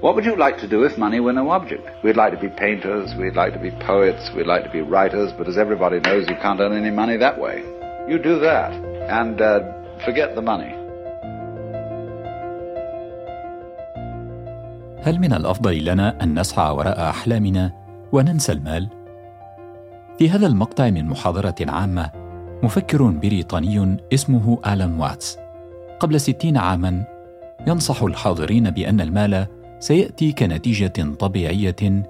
What would you like to do if money were no object? We'd like to be painters, we'd like to be poets, we'd like to be writers, but as everybody knows, you can't earn any money that way. You do that, and uh, forget the money. هل من الافضل لنا ان نسعى وراء احلامنا وننسى المال في هذا المقطع من محاضره عامه مفكر بريطاني اسمه آلان واتس قبل ستين عاما ينصح الحاضرين بأن المال سيأتي كنتيجة طبيعية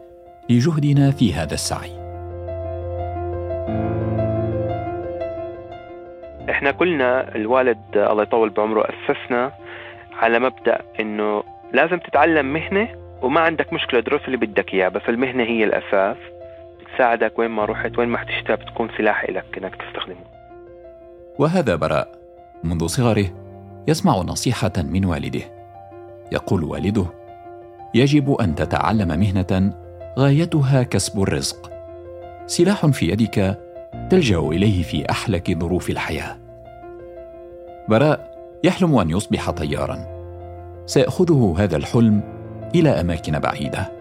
لجهدنا في هذا السعي. إحنا كلنا الوالد الله يطول بعمره أسسنا على مبدأ إنه لازم تتعلم مهنة وما عندك مشكلة دروس اللي بدك إياه بس المهنة هي الأساس. بتساعدك وين ما رحت وين ما احتجتها بتكون سلاح لك إنك تستخدمه. وهذا براء. منذ صغره يسمع نصيحة من والده. يقول والده يجب أن تتعلم مهنة غايتها كسب الرزق. سلاح في يدك تلجأ إليه في أحلك ظروف الحياة. براء يحلم أن يصبح طيارا. سيأخذه هذا الحلم إلى أماكن بعيدة.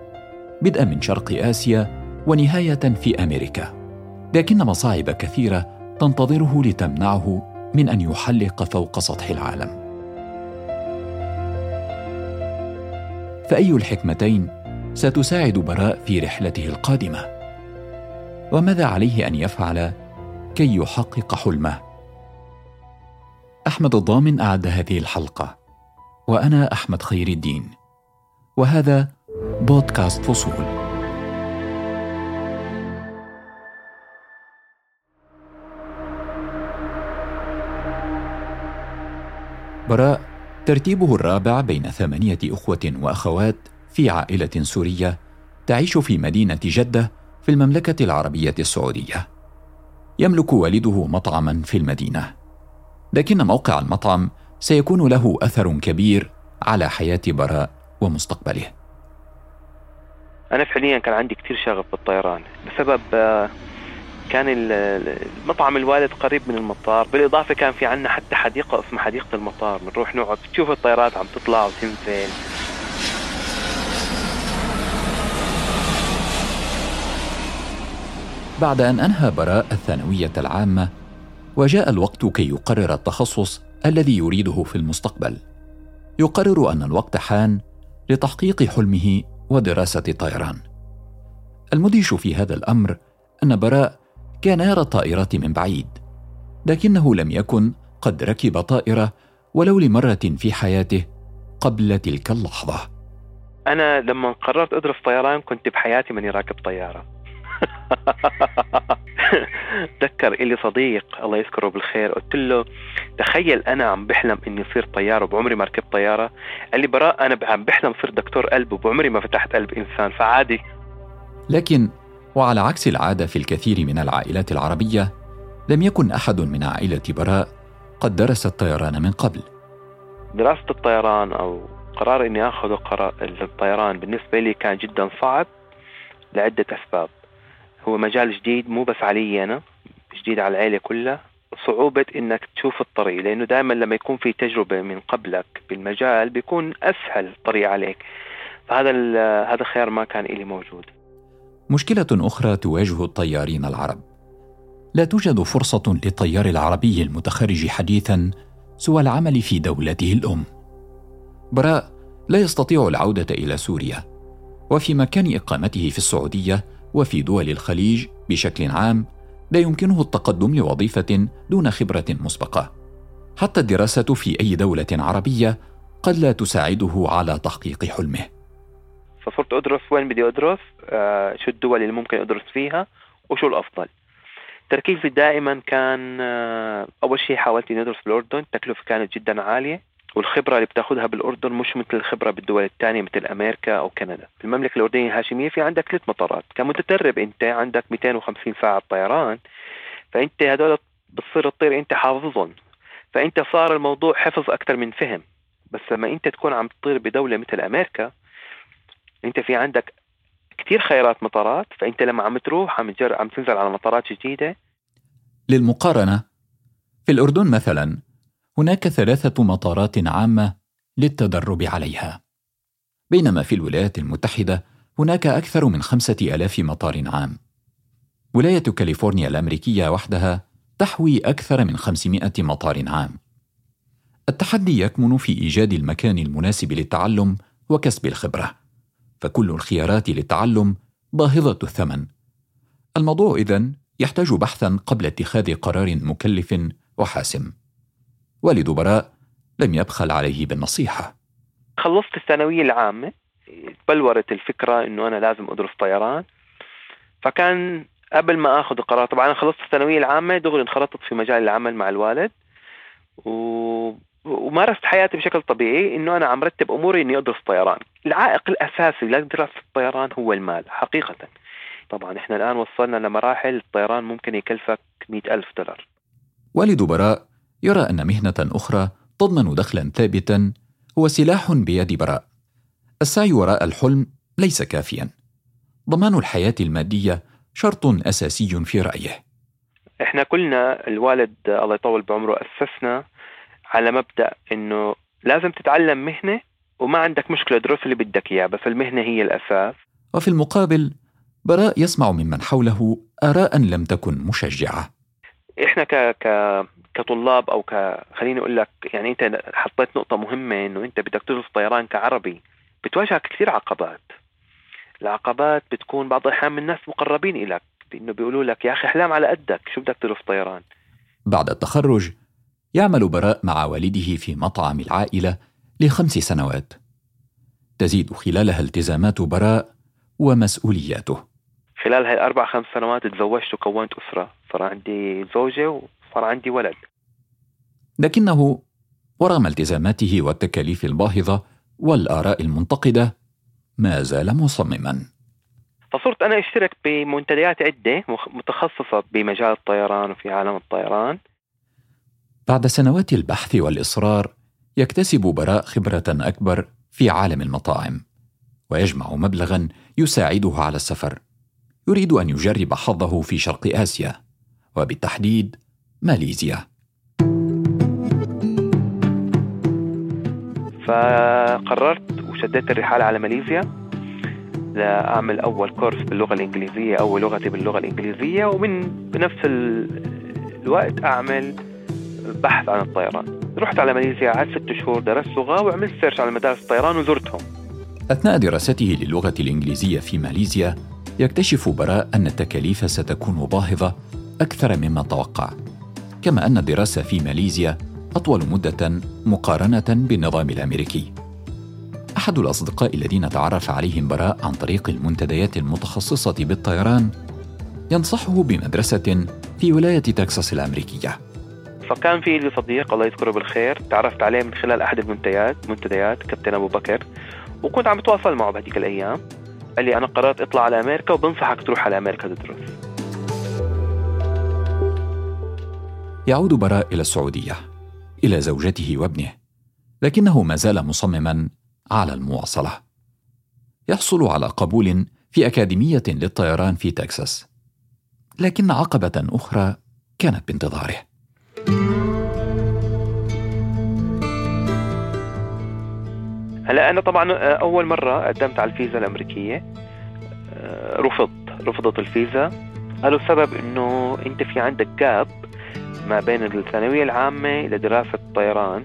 بدءا من شرق آسيا ونهاية في أمريكا. لكن مصاعب كثيرة تنتظره لتمنعه من أن يحلق فوق سطح العالم. فأي الحكمتين ستساعد براء في رحلته القادمة؟ وماذا عليه أن يفعل كي يحقق حلمه؟ أحمد الضامن أعد هذه الحلقة وأنا أحمد خير الدين وهذا بودكاست فصول. براء ترتيبه الرابع بين ثمانية أخوة وأخوات في عائلة سورية تعيش في مدينة جدة في المملكة العربية السعودية. يملك والده مطعما في المدينة. لكن موقع المطعم سيكون له أثر كبير على حياة براء ومستقبله. أنا فعليا كان عندي كثير شغف بالطيران بسبب آه، كان المطعم الوالد قريب من المطار. بالإضافة كان في عنا حتى حديقة اسمها حديقة المطار. بنروح نقعد. تشوف الطيارات عم تطلع وتنزل بعد أن أنهى براء الثانوية العامة وجاء الوقت كي يقرر التخصص الذي يريده في المستقبل. يقرر أن الوقت حان لتحقيق حلمه ودراسة الطيران المدهش في هذا الأمر أن براء كان يرى الطائرات من بعيد لكنه لم يكن قد ركب طائرة ولو لمرة في حياته قبل تلك اللحظة. أنا لما قررت أدرس طيران كنت بحياتي ماني راكب طيارة. تذكر إلي صديق الله يذكره بالخير قلت له تخيل أنا عم بحلم إني أصير طيار وبعمري ما ركبت طيارة؟ قال لي براء أنا عم بحلم أصير دكتور قلب وبعمري ما فتحت قلب إنسان فعادي. لكن وعلى عكس العادة في الكثير من العائلات العربية لم يكن أحد من عائلة براء قد درس الطيران من قبل. دراسة الطيران أو قرار إني آخذ الطيران بالنسبة لي كان جدا صعب لعدة أسباب. هو مجال جديد مو بس علي أنا جديد على العيلة كلها. صعوبة إنك تشوف الطريق لأنه دائما لما يكون في تجربة من قبلك بالمجال بيكون أسهل الطريق عليك. فهذا هذا الخيار ما كان لي موجود. مشكلة أخرى تواجه الطيارين العرب. لا توجد فرصة للطيار العربي المتخرج حديثا سوى العمل في دولته الأم. براء لا يستطيع العودة إلى سوريا وفي مكان إقامته في السعودية وفي دول الخليج بشكل عام لا يمكنه التقدم لوظيفة دون خبرة مسبقة. حتى الدراسة في أي دولة عربية قد لا تساعده على تحقيق حلمه. فصرت أدرس وين بدي أدرس؟ آه شو الدول اللي ممكن أدرس فيها؟ وشو الأفضل؟ تركيزي دائما كان آه أول شيء حاولت إني أدرس بالأردن التكلفة كانت جدا عالية والخبرة اللي بتاخذها بالأردن مش مثل الخبرة بالدول الثانية مثل أمريكا أو كندا. في المملكة الأردنية الهاشمية في عندك ثلاث مطارات. كمتدرب أنت عندك 250 ساعة طيران فأنت هدول بتصير تطير أنت حافظهم فأنت صار الموضوع حفظ أكثر من فهم. بس لما أنت تكون عم تطير بدولة مثل أمريكا أنت في عندك كثير خيارات مطارات فأنت لما عم تروح عم تجر... عم تنزل على مطارات جديدة. للمقارنة في الأردن مثلا هناك ثلاثة مطارات عامة للتدرب عليها. بينما في الولايات المتحدة هناك أكثر من خمسة ألاف مطار عام. ولاية كاليفورنيا الأمريكية وحدها تحوي أكثر من 500 مطار عام. التحدي يكمن في إيجاد المكان المناسب للتعلم وكسب الخبرة. فكل الخيارات للتعلم باهظة الثمن. الموضوع إذن يحتاج بحثا قبل اتخاذ قرار مكلف وحاسم. والد براء لم يبخل عليه بالنصيحة. خلصت الثانوية العامة بلورت الفكرة إنه أنا لازم أدرس طيران. فكان قبل ما آخذ القرار طبعا أنا خلصت الثانوية العامة دغري انخرطت في مجال العمل مع الوالد. و... ومارست حياتي بشكل طبيعي إنه أنا عم رتب أموري إني أدرس طيران. العائق الأساسي لدراسة الطيران هو المال حقيقة. طبعا إحنا الآن وصلنا لمراحل الطيران ممكن يكلفك مئة ألف دولار. والد براء يرى أن مهنة أخرى تضمن دخلا ثابتا هو سلاح بيد براء. السعي وراء الحلم ليس كافيا. ضمان الحياة المادية شرط أساسي في رأيه. إحنا كلنا الوالد الله يطول بعمره أسسنا على مبدأ إنه لازم تتعلم مهنة وما عندك مشكلة دروس اللي بدك إياه بس المهنة هي الأساس. وفي المقابل براء يسمع ممن حوله آراء لم تكن مشجعة. إحنا ك ك كطلاب أو ك خليني أقول لك يعني أنت حطيت نقطة مهمة إنه أنت بدك تدرس طيران كعربي بتواجهك كثير عقبات. العقبات بتكون بعض الأحيان من ناس مقربين إليك إنه بيقولوا لك يا أخي أحلام على قدك شو بدك تدرس طيران؟ بعد التخرج يعمل براء مع والده في مطعم العائلة لخمس سنوات. تزيد خلالها التزامات براء ومسؤولياته. خلال هاي الاربع خمس سنوات تزوجت وكونت أسرة. صار عندي زوجة وصار عندي ولد. لكنه ورغم التزاماته والتكاليف الباهظة والآراء المنتقدة ما زال مصمما. فصرت أنا أشترك بمنتديات عدة متخصصة بمجال الطيران وفي عالم الطيران. بعد سنوات البحث والإصرار يكتسب براء خبرة أكبر في عالم المطاعم ويجمع مبلغا يساعده على السفر. يريد أن يجرب حظه في شرق آسيا وبالتحديد ماليزيا. فقررت وشديت الرحال على ماليزيا. لأعمل أول كورس باللغة الإنجليزية أقوي لغتي باللغة الإنجليزية ومن بنفس الوقت أعمل بحث عن الطيران. رحت على ماليزيا قعدت ست شهور درست لغة وعملت search على مدارس الطيران وزرتهم. أثناء دراسته للغة الإنجليزية في ماليزيا يكتشف براء أن التكاليف ستكون باهظة أكثر مما توقع. كما أن الدراسة في ماليزيا أطول مدة مقارنة بالنظام الأمريكي. أحد الأصدقاء الذين تعرف عليهم براء عن طريق المنتديات المتخصصة بالطيران ينصحه بمدرسة في ولاية تكساس الأمريكية. فكان في لي صديق الله يذكره بالخير تعرفت عليه من خلال أحد المنتديات منتديات كابتن أبو بكر. وكنت عم بتواصل معه بهذيك الأيام. قال لي أنا قررت أطلع على أمريكا وبنصحك تروح على أمريكا تدرس يعود براء إلى السعودية إلى زوجته وابنه لكنه ما زال مصمما على المواصلة. يحصل على قبول في أكاديمية للطيران في تكساس لكن عقبة أخرى كانت بانتظاره. هلا أنا طبعا أول مرة قدمت على الفيزا الأمريكية. آه، رفضت رفضت الفيزا. قالوا السبب إنه أنت في عندك جاب ما بين الثانوية العامة لدراسه الطيران.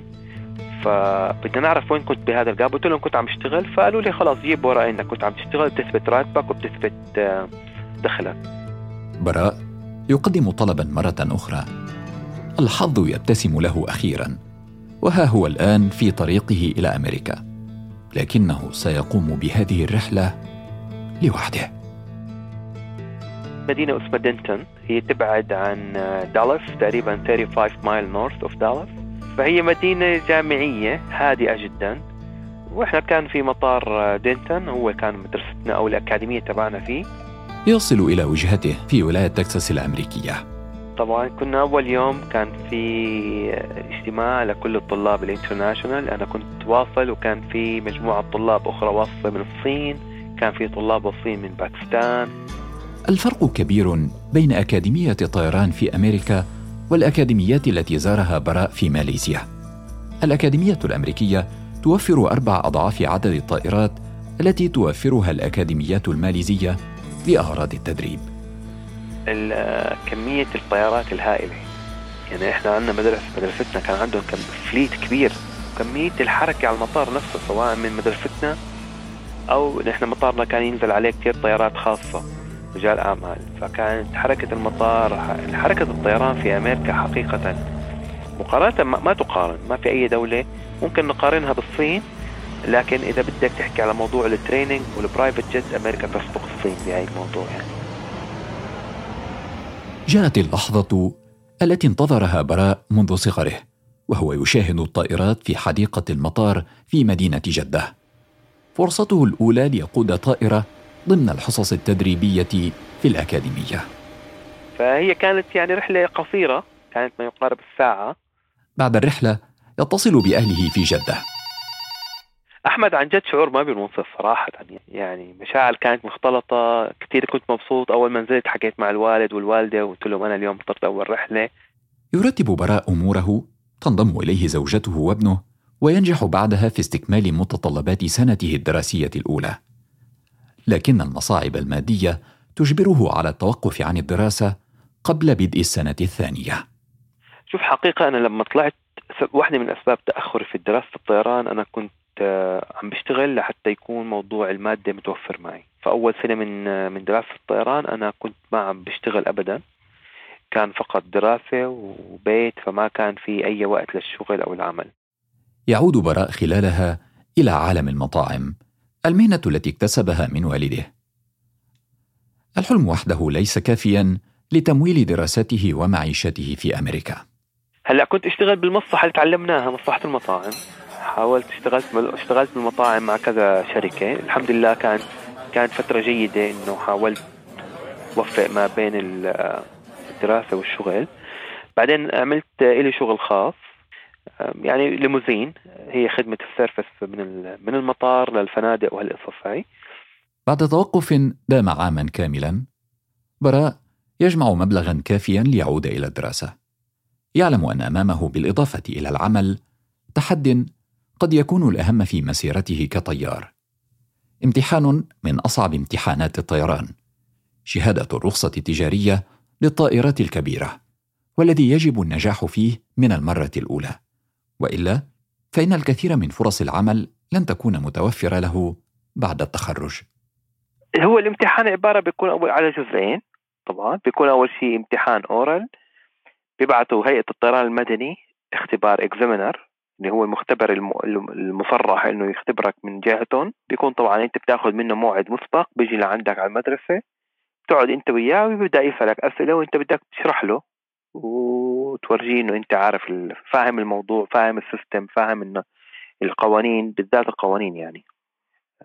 فبدنا نعرف وين كنت بهذا الجاب قلت لهم كنت عم أشتغل. فقالوا لي خلاص جيب ورقة انك كنت عم تشتغل بتثبت راتبك وبتثبت آه، دخلك. براء يقدم طلبا مرة أخرى. الحظ يبتسم له أخيرا. وها هو الآن في طريقه إلى أمريكا. لكنه سيقوم بهذه الرحلة لوحده. مدينة اسمها دينتون هي تبعد عن دالاس تقريبا 35 mile north of Dallas فهي مدينة جامعية هادئة جدا. وإحنا كان في مطار دينتون هو كان مدرستنا أو الأكاديمية تبعنا فيه. يصل إلى وجهته في ولاية تكساس الأمريكية. طبعا كنا أول يوم كان في اجتماع لكل الطلاب ال international. أنا كنت واصل وكان في مجموعة طلاب أخرى واصلة من الصين. كان في طلاب واصلين من باكستان. الفرق كبير بين أكاديمية طيران في أمريكا والأكاديميات التي زارها براء في ماليزيا. الأكاديمية الأمريكية توفر أربع أضعاف عدد الطائرات التي توفرها الأكاديميات الماليزية لأغراض التدريب. كمية الطيارات الهائلة. يعني إحنا عندنا مدرسة مدرستنا كان عندهم كم فليت كبير. كمية الحركة على المطار نفسه سواء من مدرستنا أو نحن مطارنا كان ينزل عليه كثير طيارات خاصة رجال أعمال. فكانت حركة المطار حركة الطيران في أمريكا حقيقة مقارنة ما تقارن ما في أي دولة ممكن نقارنها بالصين. لكن إذا بدك تحكي على موضوع ال training وال private jet أمريكا تسبق الصين بهذا الموضوع يعني. جاءت اللحظة التي انتظرها براء منذ صغره وهو يشاهد الطائرات في حديقة المطار في مدينة جدة. فرصته الأولى ليقود طائرة ضمن الحصص التدريبية في الأكاديمية. فهي كانت يعني رحلة قصيرة كانت ما يقارب الساعة. بعد الرحلة يتصل بأهله في جدة. أحمد عن جد شعور ما بينوصف صراحة. يعني مشاعر كانت مختلطة كثير كنت مبسوط. أول ما نزلت حكيت مع الوالد والوالدة وقلت لهم أنا اليوم طرت أول رحلة. يرتب براء أموره تنضم إليه زوجته وابنه وينجح بعدها في استكمال متطلبات سنته الدراسية الأولى. لكن المصاعب المادية تجبره على التوقف عن الدراسة قبل بدء السنة الثانية. شوف حقيقة أنا لما طلعت واحدة من أسباب تأخري في دراسة الطيران أنا كنت عم بشتغل لحتى يكون موضوع المادة متوفر معي. فأول سنة من آه، من دراسة الطيران أنا كنت ما عم بشتغل أبدا. كان فقط دراسة وبيت فما كان في أي وقت للشغل أو العمل. يعود براء خلالها إلى عالم المطاعم المهنة التي اكتسبها من والده. الحلم وحده ليس كافيا لتمويل دراسته ومعيشته في أمريكا. هلأ كنت أشتغل بالمصلحة اللي تعلمناها مصلحة المطاعم. حاولت اشتغلت اشتغلت بالمطاعم مع كذا شركة. الحمد لله كانت كانت فترة جيدة إنه حاولت وفق ما بين الدراسة والشغل. بعدين عملت إلي شغل خاص يعني ليموزين. هي خدمة ال service من من المطار للفنادق وهالقصص هاي. بعد توقف دام عاما كاملا براء يجمع مبلغا كافيا ليعود إلى الدراسة. يعلم أن أمامه بالإضافة إلى العمل تحد قد يكون الأهم في مسيرته كطيار. امتحان من أصعب امتحانات الطيران. شهادة الرخصة التجارية للطائرات الكبيرة والذي يجب النجاح فيه من المرة الأولى. وإلا فإن الكثير من فرص العمل لن تكون متوفرة له بعد التخرج. هو الامتحان عبارة بيكون على جزئين طبعا. بيكون أول شيء امتحان أورال بيبعثوا هيئة الطيران المدني اختبار إكزامينر. اللي هو المختبر المصرح إنه يختبرك من جهتهم بيكون طبعا أنت بتأخذ منه موعد مسبق بيجي لعندك على المدرسة. تقعد أنت وياه ويبدأ يسألك أسئلة وأنت بدك تشرح له. وتفرجيه إنه أنت عارف فاهم الموضوع فاهم ال system فاهم انه القوانين بالذات القوانين يعني.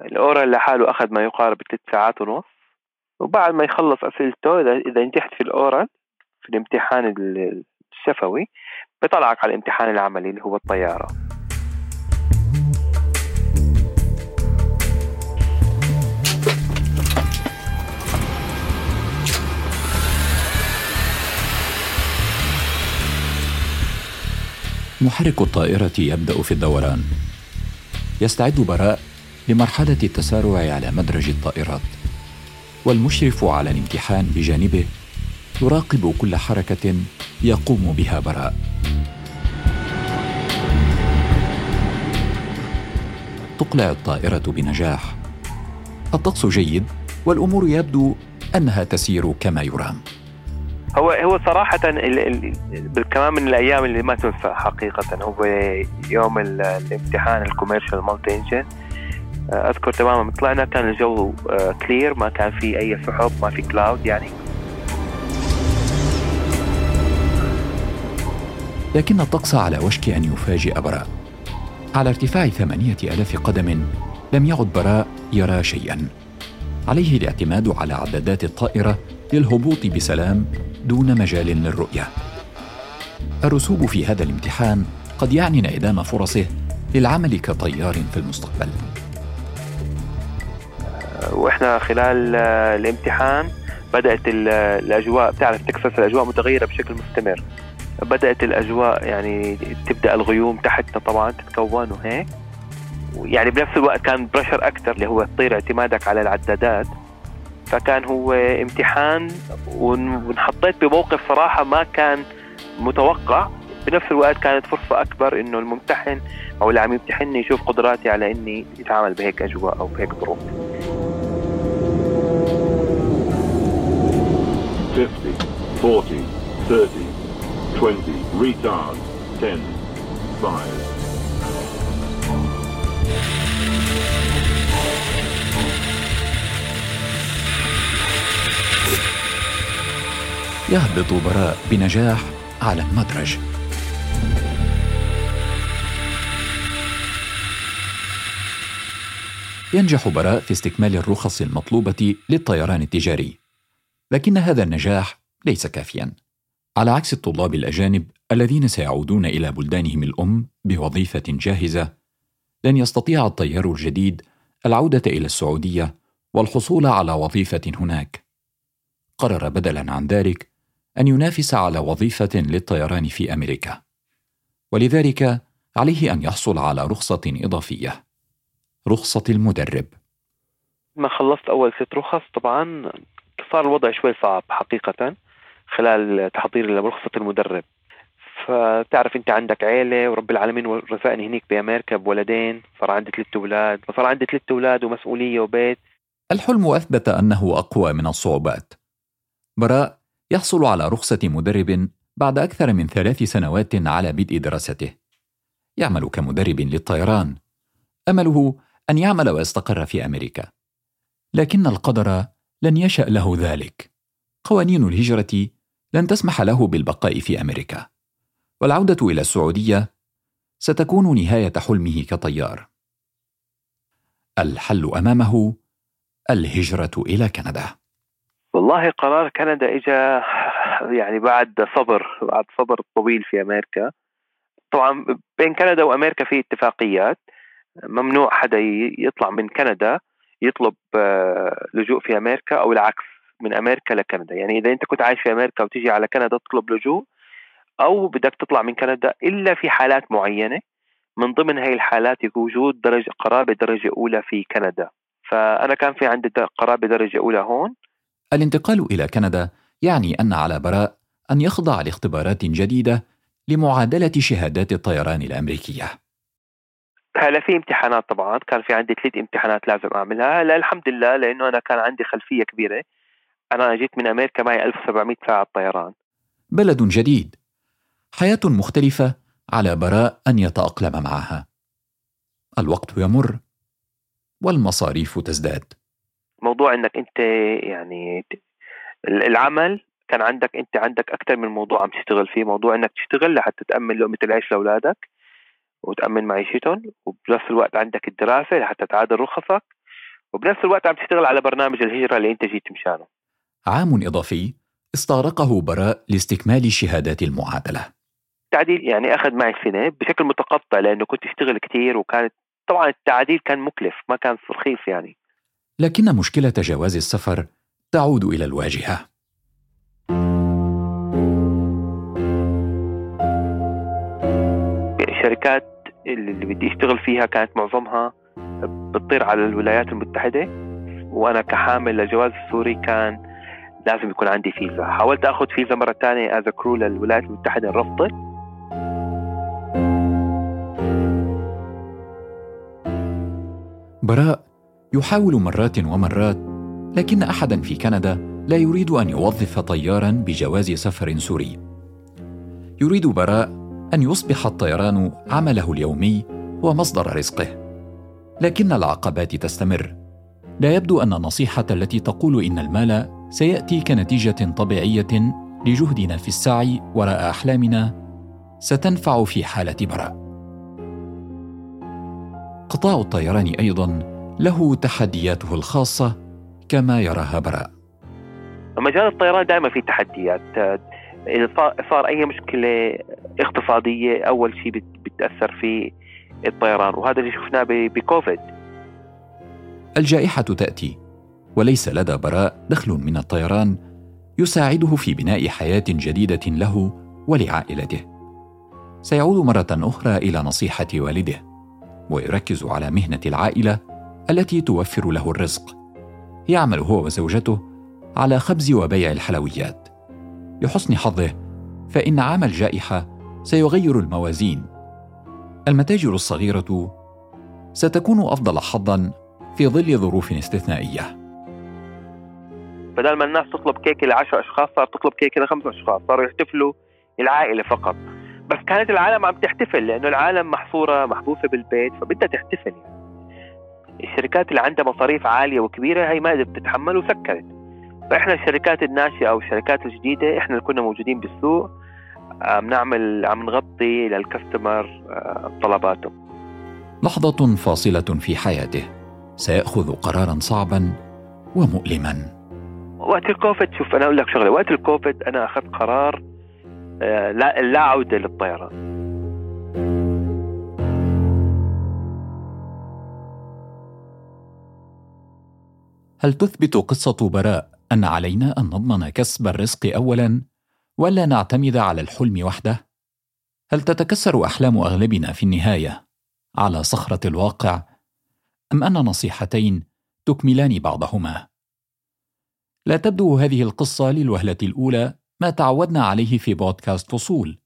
ال oral لحاله أخذ ما يقارب ثلاث ساعات ونص. وبعد ما يخلص أسئلته إذا إذا نجحت في ال oral في الامتحان الشفوي بيطلعك على الامتحان العملي اللي هو الطيارة. محرك الطائرة يبدأ في الدوران. يستعد براء لمرحلة التسارع على مدرج الطائرات والمشرف على الامتحان بجانبه يراقب كل حركة يقوم بها براء. تقلع الطائرة بنجاح. الطقس جيد والأمور يبدو أنها تسير كما يرام. هو هو صراحة كمان من الأيام اللي ما تنسى حقيقة. هو يوم الامتحان ال commercial multi engine. أذكر تماما طلعنا كان الجو clear آه، ما كان في أي سحب ما في cloud يعني لكن الطقس على وشك أن يفاجئ براء. على ارتفاع ثمانية ألاف قدم لم يعد براء يرى شيئا. عليه الاعتماد على عدادات الطائرة للهبوط بسلام دون مجال للرؤية. الرسوب في هذا الامتحان قد يعني انعدام فرصه للعمل كطيار في المستقبل. وإحنا خلال الامتحان بدأت الأجواء بتعرف تكساس الأجواء متغيرة بشكل مستمر. بدأت الأجواء يعني تبدأ الغيوم تحتنا طبعا تتكون وهيك. يعني بنفس الوقت كان بريشر أكثر اللي هو تطير اعتمادك على العدادات. فكان هو امتحان وانحطيت بموقف صراحة ما كان متوقع. بنفس الوقت كانت فرصة أكبر إنه الممتحن أو اللي عم يمتحني يشوف قدراتي على إني يتعامل بهيك أجواء أو بهيك ظروف. 50 40 30 20 retard 10 5 يهبط براء بنجاح على المدرج. ينجح براء في استكمال الرخص المطلوبة للطيران التجاري لكن هذا النجاح ليس كافيا. على عكس الطلاب الأجانب الذين سيعودون إلى بلدانهم الأم بوظيفة جاهزة لن يستطيع الطيار الجديد العودة إلى السعودية والحصول على وظيفة هناك. قرر بدلا عن ذلك أن ينافس على وظيفة للطيران في أمريكا ولذلك عليه أن يحصل على رخصة إضافية. رخصة المدرب. ما خلصت أول ست رخص طبعا صار الوضع شوي صعب حقيقة. خلال تحضيري لرخصه المدرب فتعرف أنت عندك عيلة ورب العالمين رزقني هنيك بأمريكا بولدين صار عندي ثلاث أولاد فصار عندي ثلاث أولاد ومسؤولية وبيت الحلم أثبت أنه أقوى من الصعوبات براء يحصل على رخصة مدرب بعد أكثر من ثلاث سنوات على بدء دراسته. يعمل كمدرب للطيران. أمله أن يعمل ويستقر في أمريكا. لكن القدر لن يشأ له ذلك. قوانين الهجرة لن تسمح له بالبقاء في أمريكا. والعودة إلى السعودية ستكون نهاية حلمه كطيار. الحل أمامه الهجرة إلى كندا. والله قرار كندا اجى يعني بعد صبر بعد صبر طويل في أمريكا طبعا بين كندا وأمريكا في اتفاقيات ممنوع حدا يطلع من كندا يطلب آه، لجوء في أمريكا أو العكس من أمريكا لكندا. يعني إذا أنت كنت عايش في أمريكا وتيجي على كندا تطلب لجوء أو بدك تطلع من كندا إلا في حالات معينة من ضمن هي الحالات وجود درجة قرابه درجه أولى في كندا. فأنا كان في عندي قرابه درجه أولى هون. الانتقال إلى كندا يعني أن على براء أن يخضع لاختبارات جديدة لمعادلة شهادات الطيران الأمريكية. هلا في امتحانات طبعا. كان في عندي ثلاث امتحانات لازم أعملها. لا الحمد لله لأنه أنا كان عندي خلفية كبيرة. أنا جيت من أمريكا معي 1700 ساعة طيران. بلد جديد. حياة مختلفة على براء أن يتأقلم معها. الوقت يمر والمصاريف تزداد. موضوع إنك أنت يعني العمل كان عندك أنت عندك أكثر من موضوع عم تشتغل فيه. موضوع إنك تشتغل لحتى تأمن لقمة العيش لأولادك وتأمن معيشتهم. وبنفس الوقت عندك الدراسة لحتى تعادل رخصك. وبنفس الوقت عم تشتغل على برنامج الهجرة اللي أنت جيت مشانه. عام إضافي استغرقه براء لاستكمال شهادات المعادلة. التعديل يعني أخذ معي سنه بشكل متقطع لأنه كنت أشتغل كثير وكانت طبعا التعديل كان مكلف ما كان رخيص يعني. لكن مشكلة جواز السفر تعود إلى الواجهة. الشركات اللي بدي أشتغل فيها كانت معظمها بتطير على الولايات المتحدة وأنا كحامل لجواز السوري كان لازم يكون عندي فيزا. حاولت آخذ فيزا مرة ثانية as crew للولايات المتحدة رفضت براء يحاول مرات ومرات لكن أحدا في كندا لا يريد أن يوظف طيارا بجواز سفر سوري. يريد براء أن يصبح الطيران عمله اليومي ومصدر رزقه. لكن العقبات تستمر. لا يبدو أن النصيحة التي تقول إن المال سيأتي كنتيجة طبيعية لجهدنا في السعي وراء أحلامنا. ستنفع في حالة براء. قطاع الطيران أيضا له تحدياته الخاصة كما يراها براء. مجال الطيران دائما في تحديات. إذا صار أي مشكلة اقتصادية أول شيء بتأثر في الطيران وهذا اللي شفناه بكوفيد. الجائحة تأتي. وليس لدى براء دخل من الطيران يساعده في بناء حياة جديدة له ولعائلته. سيعود مرة أخرى إلى نصيحة والده ويركز على مهنة العائلة التي توفر له الرزق. يعمل هو وزوجته على خبز وبيع الحلويات. لحسن حظه فإن عام الجائحة سيغير الموازين. المتاجر الصغيرة ستكون أفضل حظا في ظل ظروف استثنائية. بدل ما الناس تطلب كيكة لعشر أشخاص صار تطلب كيكة لخمس أشخاص صاروا يحتفلوا العائلة فقط. بس كانت العالم عم تحتفل لأنه العالم محصورة محبوسة بالبيت فبدها تحتفل يعني. الشركات اللي عندها مصاريف عالية وكبيرة هي ما قدرت تتحمل وسكرت. فإحنا الشركات الناشئة أو الشركات الجديدة إحنا اللي كنا موجودين بالسوق عم نعمل عم نغطي للكاستمر آه، طلباتهم لحظة فاصلة في حياته. سيأخذ قرارا صعبا ومؤلما. وقت الكوفيد شوف أنا أقول لك شغلة وقت الكوفيد أنا أخذت قرار آه، لا لا عودة للطيران هل تثبت قصة براء أن علينا أن نضمن كسب الرزق أولا ولا نعتمد على الحلم وحده؟ هل تتكسر أحلام أغلبنا في النهاية على صخرة الواقع أم أن نصيحتين تكملان بعضهما؟ لا تبدو هذه القصة للوهلة الأولى ما تعودنا عليه في بودكاست فصول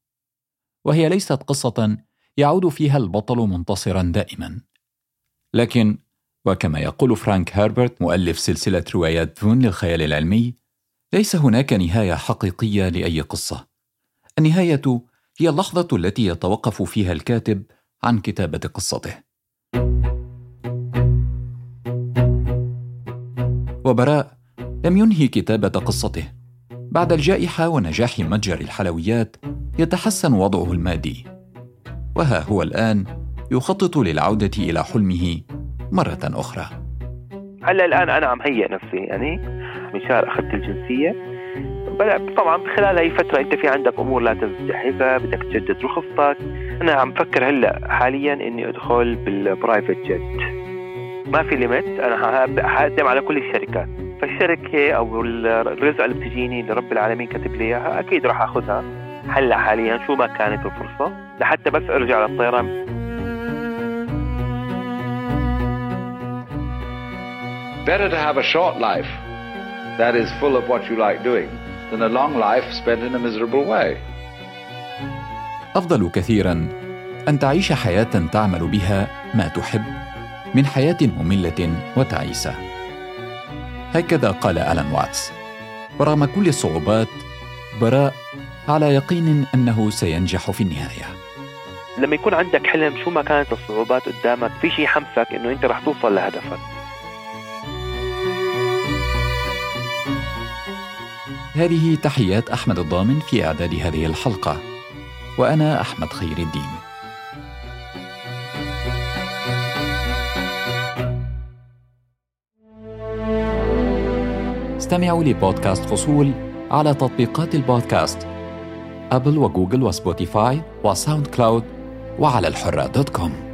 وهي ليست قصة يعود فيها البطل منتصرا دائما. لكن وكما يقول فرانك هربرت مؤلف سلسلة روايات فون للخيال العلمي ليس هناك نهاية حقيقية لأي قصة. النهاية هي اللحظة التي يتوقف فيها الكاتب عن كتابة قصته. وبراء لم ينهي كتابة قصته بعد الجائحة ونجاح متجر الحلويات يتحسن وضعه المادي. وها هو الآن يخطط للعودة إلى حلمه مرة أخرى. هلا الآن أنا عم هيئ نفسي يعني من شهر أخذت الجنسية طبعا خلال هي الفترة أنت في عندك أمور لازم تجهزها بدك تجدد رخصتك. أنا عم فكر هلأ حاليا إني أدخل بال private jet ما في limit أنا هقدم على كل الشركات. فالشركة أو الرزقة اللي بتجيني اللي رب العالمين كاتب لي إياها أكيد راح أخذها هلا حاليا شو ما كانت الفرصة لحتى بس أرجع للطيران Better to have a short life that is full of what you like doing than a long life spent in a miserable way. أفضل كثيرا أن تعيش حياة تعمل بها ما تحب من حياة مملة وتعيسة. هكذا قال ألان واتس. ورغم كل الصعوبات براء على يقين أنه سينجح في النهاية. لما يكون عندك حلم شو ما كانت الصعوبات قدامك في شيء يحمسك إنه أنت رح توصل لهدفك هذه تحيات أحمد الضامن في إعداد هذه الحلقة وأنا أحمد خير الدين استمعوا لبودكاست فصول على تطبيقات البودكاست أبل وجوجل وسبوتيفاي وساوند كلاود وعلى الحرة dot com.